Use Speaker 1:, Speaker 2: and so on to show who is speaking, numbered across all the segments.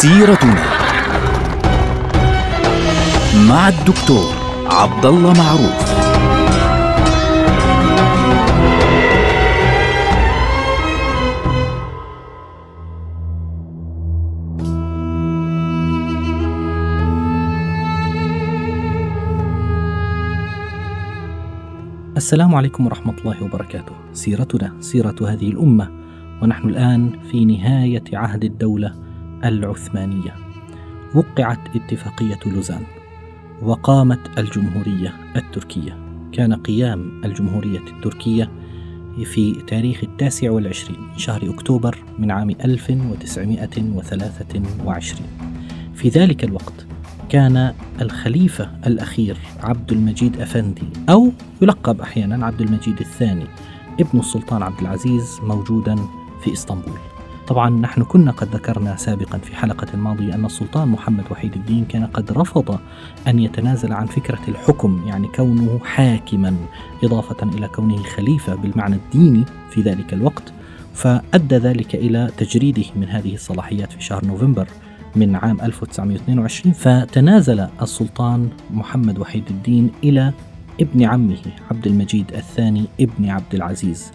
Speaker 1: سيرتنا مع الدكتور عبد الله معروف
Speaker 2: السلام عليكم ورحمة الله وبركاته. سيرتنا سيرة هذه الأمة ونحن الآن في نهاية عهد الدولة العثمانية. وقعت اتفاقية لوزان وقامت الجمهورية التركية. كان قيام الجمهورية التركية في تاريخ التاسع والعشرين من شهر أكتوبر من عام 1923 في ذلك الوقت كان الخليفة الأخير عبد المجيد أفندي أو يلقب أحيانا عبد المجيد الثاني ابن السلطان عبد العزيز موجودا في إسطنبول طبعا نحن كنا قد ذكرنا سابقا في حلقة ماضية أن السلطان محمد وحيد الدين كان قد رفض أن يتنازل عن فكرة الحكم يعني كونه حاكما إضافة إلى كونه خليفة بالمعنى الديني في ذلك الوقت. فأدى ذلك إلى تجريده من هذه الصلاحيات في شهر نوفمبر من عام 1922 فتنازل السلطان محمد وحيد الدين إلى ابن عمه عبد المجيد الثاني ابن عبد العزيز.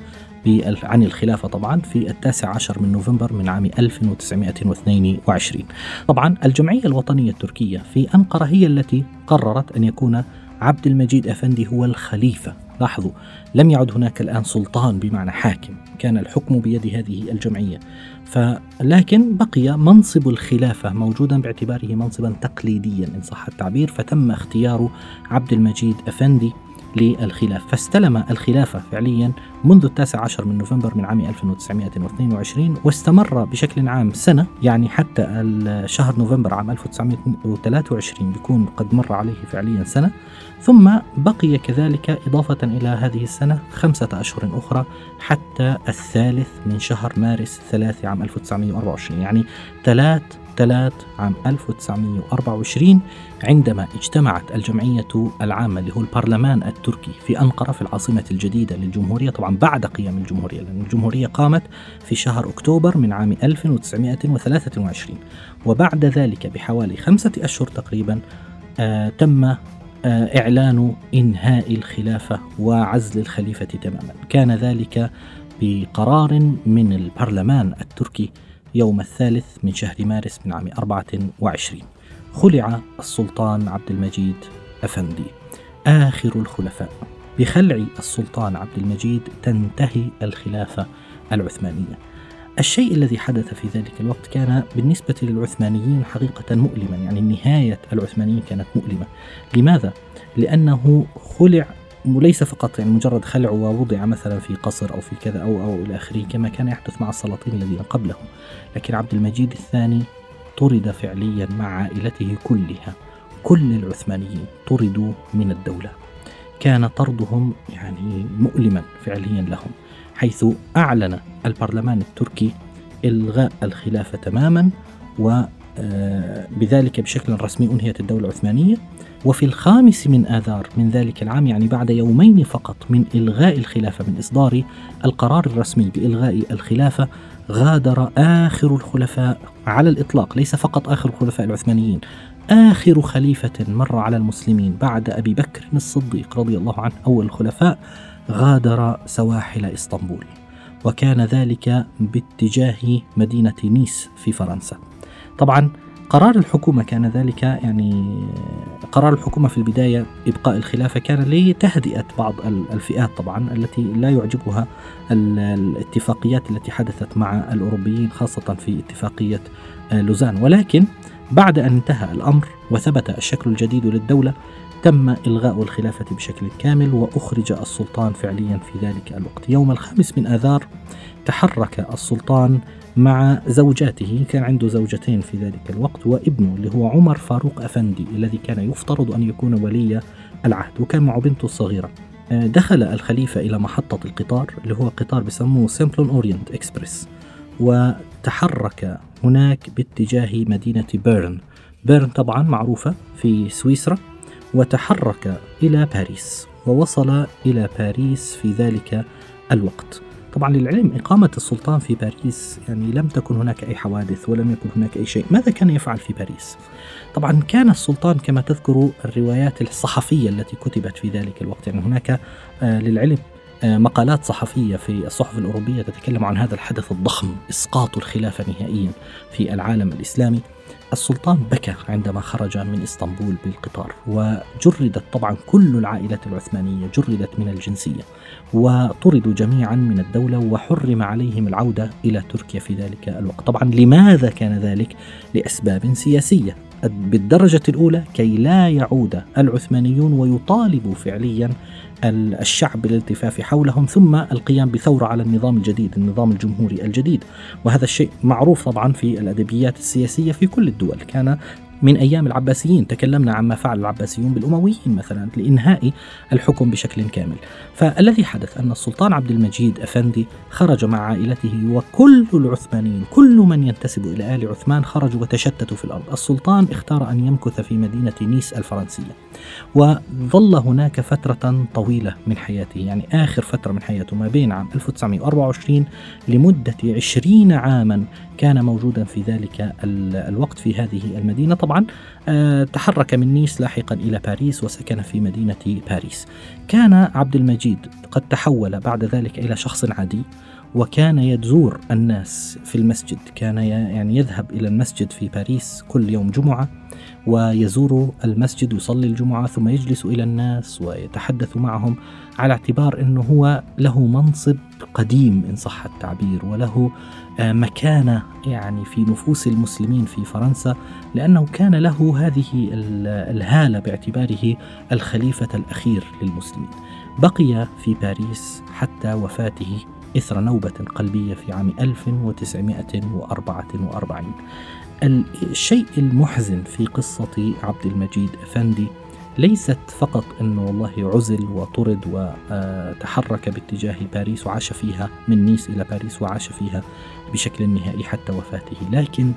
Speaker 2: عن الخلافة طبعا في التاسع عشر من نوفمبر من عام 1922 طبعا الجمعية الوطنية التركية في أنقرة هي التي قررت أن يكون عبد المجيد أفندي هو الخليفة. لاحظوا لم يعد هناك الآن سلطان بمعنى حاكم. كان الحكم بيد هذه الجمعية. فلكن بقي منصب الخلافة موجودا باعتباره منصبا تقليديا إن صح التعبير فتم اختيار عبد المجيد أفندي للخلافة فاستلم الخلافة فعليا منذ التاسع عشر من نوفمبر من عام 1922 واستمر بشكل عام سنة يعني حتى شهر نوفمبر عام 1923 بيكون قد مر عليه فعليا سنة. ثم بقي كذلك إضافة إلى هذه السنة خمسة أشهر أخرى حتى الثالث من شهر مارس ثلاثة عام 1924 يعني ثلاث ثلاث عام 1924 عندما اجتمعت الجمعية العامة اللي هو البرلمان التركي في أنقرة في العاصمة الجديدة للجمهورية. طبعا بعد قيام الجمهورية لأن الجمهورية قامت في شهر أكتوبر من عام 1923 وبعد ذلك بحوالي خمسة أشهر تقريبا آه تم آه إعلان إنهاء الخلافة وعزل الخليفة تماما. كان ذلك بقرار من البرلمان التركي يوم الثالث من شهر مارس من عام 24 خلع السلطان عبد المجيد أفندي آخر الخلفاء. بخلع السلطان عبد المجيد تنتهي الخلافة العثمانية. الشيء الذي حدث في ذلك الوقت كان بالنسبة للعثمانيين حقيقة مؤلما يعني نهاية العثمانيين كانت مؤلمة. لماذا؟ لأنه خلع وليس فقط يعني مجرد خلع ووضع مثلا في قصر أو في كذا أو أو إلى آخره كما كان يحدث مع السلاطين الذين قبله، لكن عبد المجيد الثاني طرد فعليا مع عائلته كلها، كل العثمانيين طردوا من الدولة. كان طردهم يعني مؤلما فعليا لهم، حيث أعلن البرلمان التركي إلغاء الخلافة تماما و بذلك بشكل رسمي أنهيت الدولة العثمانية. وفي الخامس من آذار من ذلك العام يعني بعد يومين فقط من إلغاء الخلافة من إصدار القرار الرسمي بإلغاء الخلافة غادر آخر الخلفاء على الإطلاق ليس فقط آخر الخلفاء العثمانيين آخر خليفة مر على المسلمين بعد أبي بكر الصديق رضي الله عنه أول الخلفاء غادر سواحل إسطنبول. وكان ذلك باتجاه مدينة نيس في فرنسا. طبعا قرار الحكومة كان ذلك يعني قرار الحكومة في البداية إبقاء الخلافة كان لتهدئة بعض الفئات طبعا التي لا يعجبها الاتفاقيات التي حدثت مع الأوروبيين خاصة في اتفاقية لوزان. ولكن بعد أن انتهى الأمر وثبت الشكل الجديد للدولة تم إلغاء الخلافة بشكل كامل وأخرج السلطان فعليا في ذلك الوقت. يوم الخامس من آذار تحرك السلطان مع زوجاته كان عنده زوجتين في ذلك الوقت وابنه اللي هو عمر فاروق أفندي الذي كان يفترض أن يكون ولي العهد وكان معه بنته الصغيرة. دخل الخليفة إلى محطة القطار اللي هو قطار بسموه Simplon Orient Express وتحرك هناك باتجاه مدينة بيرن. بيرن طبعا معروفة في سويسرا. وتحرك إلى باريس ووصل إلى باريس في ذلك الوقت. طبعا للعلم إقامة السلطان في باريس يعني لم تكن هناك أي حوادث ولم يكن هناك أي شيء. ماذا كان يفعل في باريس؟ طبعا كان السلطان كما تذكر الروايات الصحفية التي كتبت في ذلك الوقت. يعني هناك آه للعلم آه، مقالات صحفية في الصحف الأوروبية تتكلم عن هذا الحدث الضخم إسقاط الخلافة نهائيا في العالم الإسلامي. السلطان بكى عندما خرج من إسطنبول بالقطار وجردت طبعا كل العائلة العثمانية جردت من الجنسية وطردوا جميعا من الدولة وحرم عليهم العودة إلى تركيا في ذلك الوقت طبعا لماذا كان ذلك؟ لأسباب سياسية بالدرجة الأولى كي لا يعود العثمانيون ويطالبوا فعليا الشعب بالالتفاف حولهم ثم القيام بثورة على النظام الجديد النظام الجمهوري الجديد. وهذا الشيء معروف طبعا في الأدبيات السياسية في كل الدول. كان من أيام العباسيين. تكلمنا عما فعل العباسيون بالأمويين مثلا لإنهاء الحكم بشكل كامل. فالذي حدث أن السلطان عبد المجيد أفندي خرج مع عائلته وكل العثمانيين كل من ينتسب إلى آل عثمان خرجوا وتشتتوا في الأرض. السلطان اختار أن يمكث في مدينة نيس الفرنسية وظل هناك فترة طويلة من حياته يعني آخر فترة من حياته ما بين عام 1924 لمدة 20 عاما كان موجودا في ذلك الوقت في هذه المدينة. طبعا آه، تحرك من نيس لاحقا إلى باريس وسكن في مدينة باريس. كان عبد المجيد قد تحول بعد ذلك إلى شخص عادي وكان يزور الناس في المسجد. كان يعني يذهب إلى المسجد في باريس كل يوم جمعة. ويزور المسجد يصلي الجمعة ثم يجلس إلى الناس ويتحدث معهم على اعتبار أنه هو له منصب قديم إن صح التعبير وله آه، مكانة يعني في نفوس المسلمين في فرنسا لأنه كان له هذه الهالة باعتباره الخليفة الأخير للمسلمين. بقي في باريس حتى وفاته إثر نوبة قلبية في عام 1944 الشيء المحزن في قصة عبد المجيد أفندي ليست فقط أنه والله عزل وطرد وتحرك باتجاه باريس وعاش فيها من نيس إلى باريس وعاش فيها بشكل نهائي حتى وفاته لكن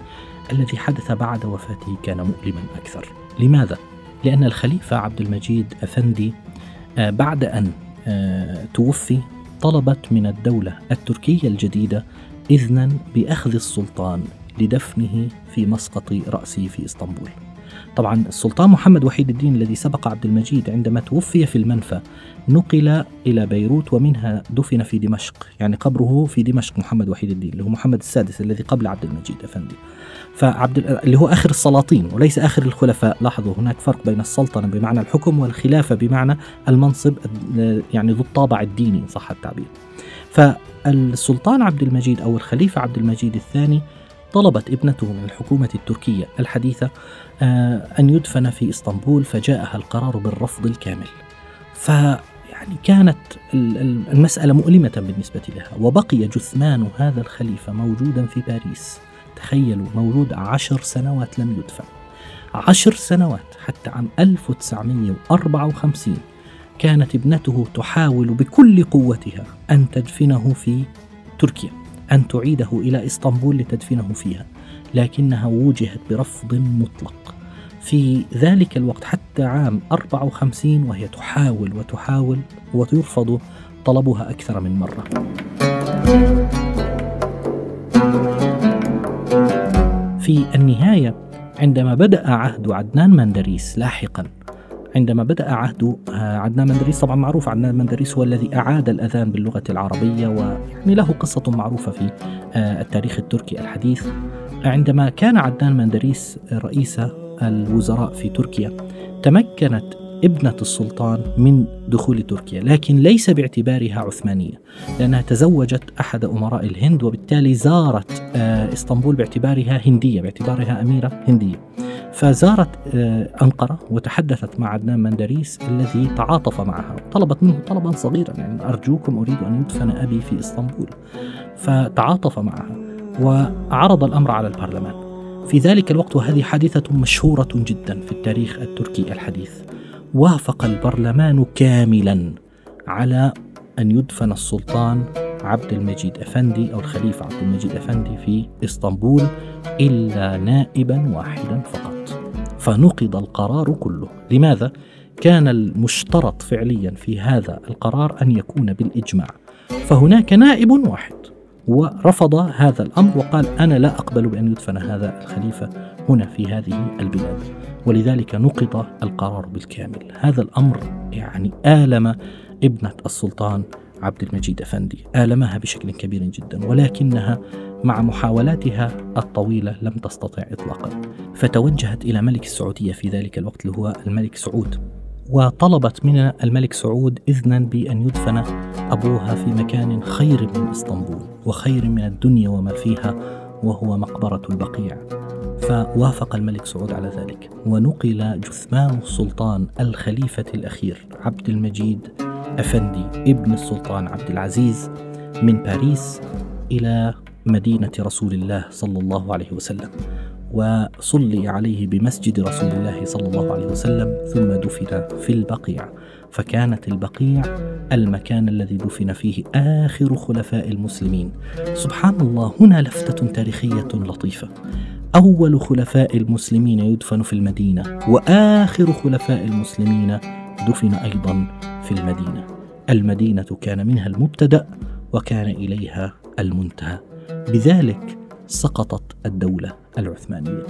Speaker 2: الذي حدث بعد وفاته كان مؤلما أكثر لماذا؟ لأن الخليفة عبد المجيد أفندي آه، بعد أن آه، توفي طلبت من الدولة التركية الجديدة إذنا بأخذ السلطان لدفنه في مسقط رأسه في إسطنبول. طبعا السلطان محمد وحيد الدين الذي سبق عبد المجيد عندما توفي في المنفى نقل إلى بيروت ومنها دفن في دمشق يعني قبره في دمشق محمد وحيد الدين اللي هو محمد السادس الذي قبل عبد المجيد أفندي. فعبد اللي هو آخر السلاطين وليس آخر الخلفاء. لاحظوا هناك فرق بين السلطنة بمعنى الحكم والخلافة بمعنى المنصب يعني ذو الطابع الديني صح التعبير. فالسلطان عبد المجيد أو الخليفة عبد المجيد الثاني طلبت ابنته من الحكومة التركية الحديثة آه، أن يدفن في إسطنبول فجاءها القرار بالرفض الكامل. ف يعني كانت المسألة مؤلمة بالنسبة لها وبقي جثمان هذا الخليفة موجودا في باريس. تخيلوا موجود عشر سنوات لم يدفن. عشر سنوات حتى عام 1954 كانت ابنته تحاول بكل قوتها أن تدفنه في تركيا. أن تعيده إلى إسطنبول لتدفنه فيها لكنها وجهت برفض مطلق. في ذلك الوقت حتى عام 54 وهي تحاول وتحاول ويرفض طلبها أكثر من مرة. في النهاية عندما بدأ عهد عدنان مندريس لاحقا عندما بدأ عهد آه، عدنان مندريس طبعا معروف عدنان مندريس هو الذي أعاد الأذان باللغة العربية ويعني له قصة معروفة في آه، التاريخ التركي الحديث. عندما كان عدنان مندريس رئيس الوزراء في تركيا تمكنت ابنة السلطان من دخول تركيا لكن ليس باعتبارها عثمانية لأنها تزوجت أحد أمراء الهند وبالتالي زارت آه، إسطنبول باعتبارها هندية باعتبارها أميرة هندية. فزارت آه، أنقرة وتحدثت مع عدنان مندريس الذي تعاطف معها. طلبت منه طلبا صغيرا يعني أرجوكم أريد أن يدفن أبي في إسطنبول. فتعاطف معها وعرض الأمر على البرلمان. في ذلك الوقت وهذه حادثة مشهورة جدا في التاريخ التركي الحديث. وافق البرلمان كاملا على أن يدفن السلطان عبد المجيد أفندي أو الخليفة عبد المجيد أفندي في إسطنبول إلا نائبا واحدا فقط. فنقض القرار كله. لماذا؟ كان المشترط فعليا في هذا القرار أن يكون بالإجماع. فهناك نائب واحد ورفض هذا الأمر وقال أنا لا أقبل بأن يدفن هذا الخليفة هنا في هذه البلاد. ولذلك نقض القرار بالكامل. هذا الأمر يعني آلم ابنة السلطان عبد المجيد أفندي. آلمها بشكل كبير جدا ولكنها مع محاولاتها الطويلة لم تستطع اطلاقا. فتوجهت إلى ملك السعودية في ذلك الوقت اللي هو الملك سعود وطلبت من الملك سعود إذنا بأن يدفن أبوها في مكان خير من إسطنبول وخير من الدنيا وما فيها وهو مقبرة البقيع. فوافق الملك سعود على ذلك. ونقل جثمان السلطان الخليفة الأخير عبد المجيد أفندي ابن السلطان عبد العزيز من باريس إلى مدينة رسول الله صلى الله عليه وسلم. وصلي عليه بمسجد رسول الله صلى الله عليه وسلم ثم دفن في البقيع. فكانت البقيع المكان الذي دفن فيه آخر خلفاء المسلمين. سبحان الله هنا لفتة تاريخية لطيفة. أول خلفاء المسلمين يدفن في المدينة وآخر خلفاء المسلمين دفن أيضا في المدينة. المدينة كان منها المبتدأ وكان إليها المنتهى. بذلك سقطت الدولة العثمانية.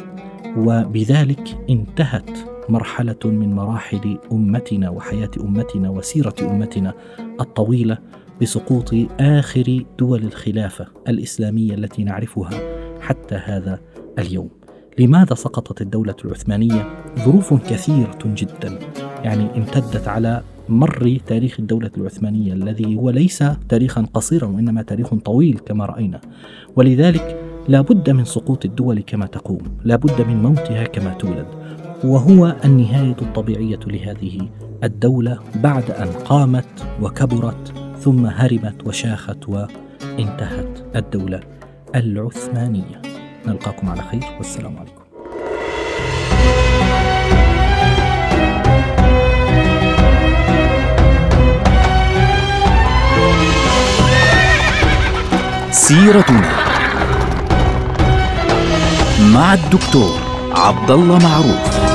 Speaker 2: وبذلك انتهت مرحلة من مراحل أمتنا وحياة أمتنا وسيرة أمتنا الطويلة بسقوط آخر دول الخلافة الإسلامية التي نعرفها حتى هذا اليوم. لماذا سقطت الدولة العثمانية؟ ظروف كثيرة جدا يعني امتدت على مر تاريخ الدولة العثمانية الذي هو ليس تاريخا قصيرا وإنما تاريخ طويل كما رأينا ولذلك لا بد من سقوط الدول كما تقوم لا بد من موتها كما تولد وهو النهاية الطبيعية لهذه الدولة بعد أن قامت وكبرت ثم هرمت وشاخت وانتهت الدولة العثمانية نلقاكم على خير والسلام عليكم.
Speaker 1: سيرتنا مع الدكتور عبد الله معروف.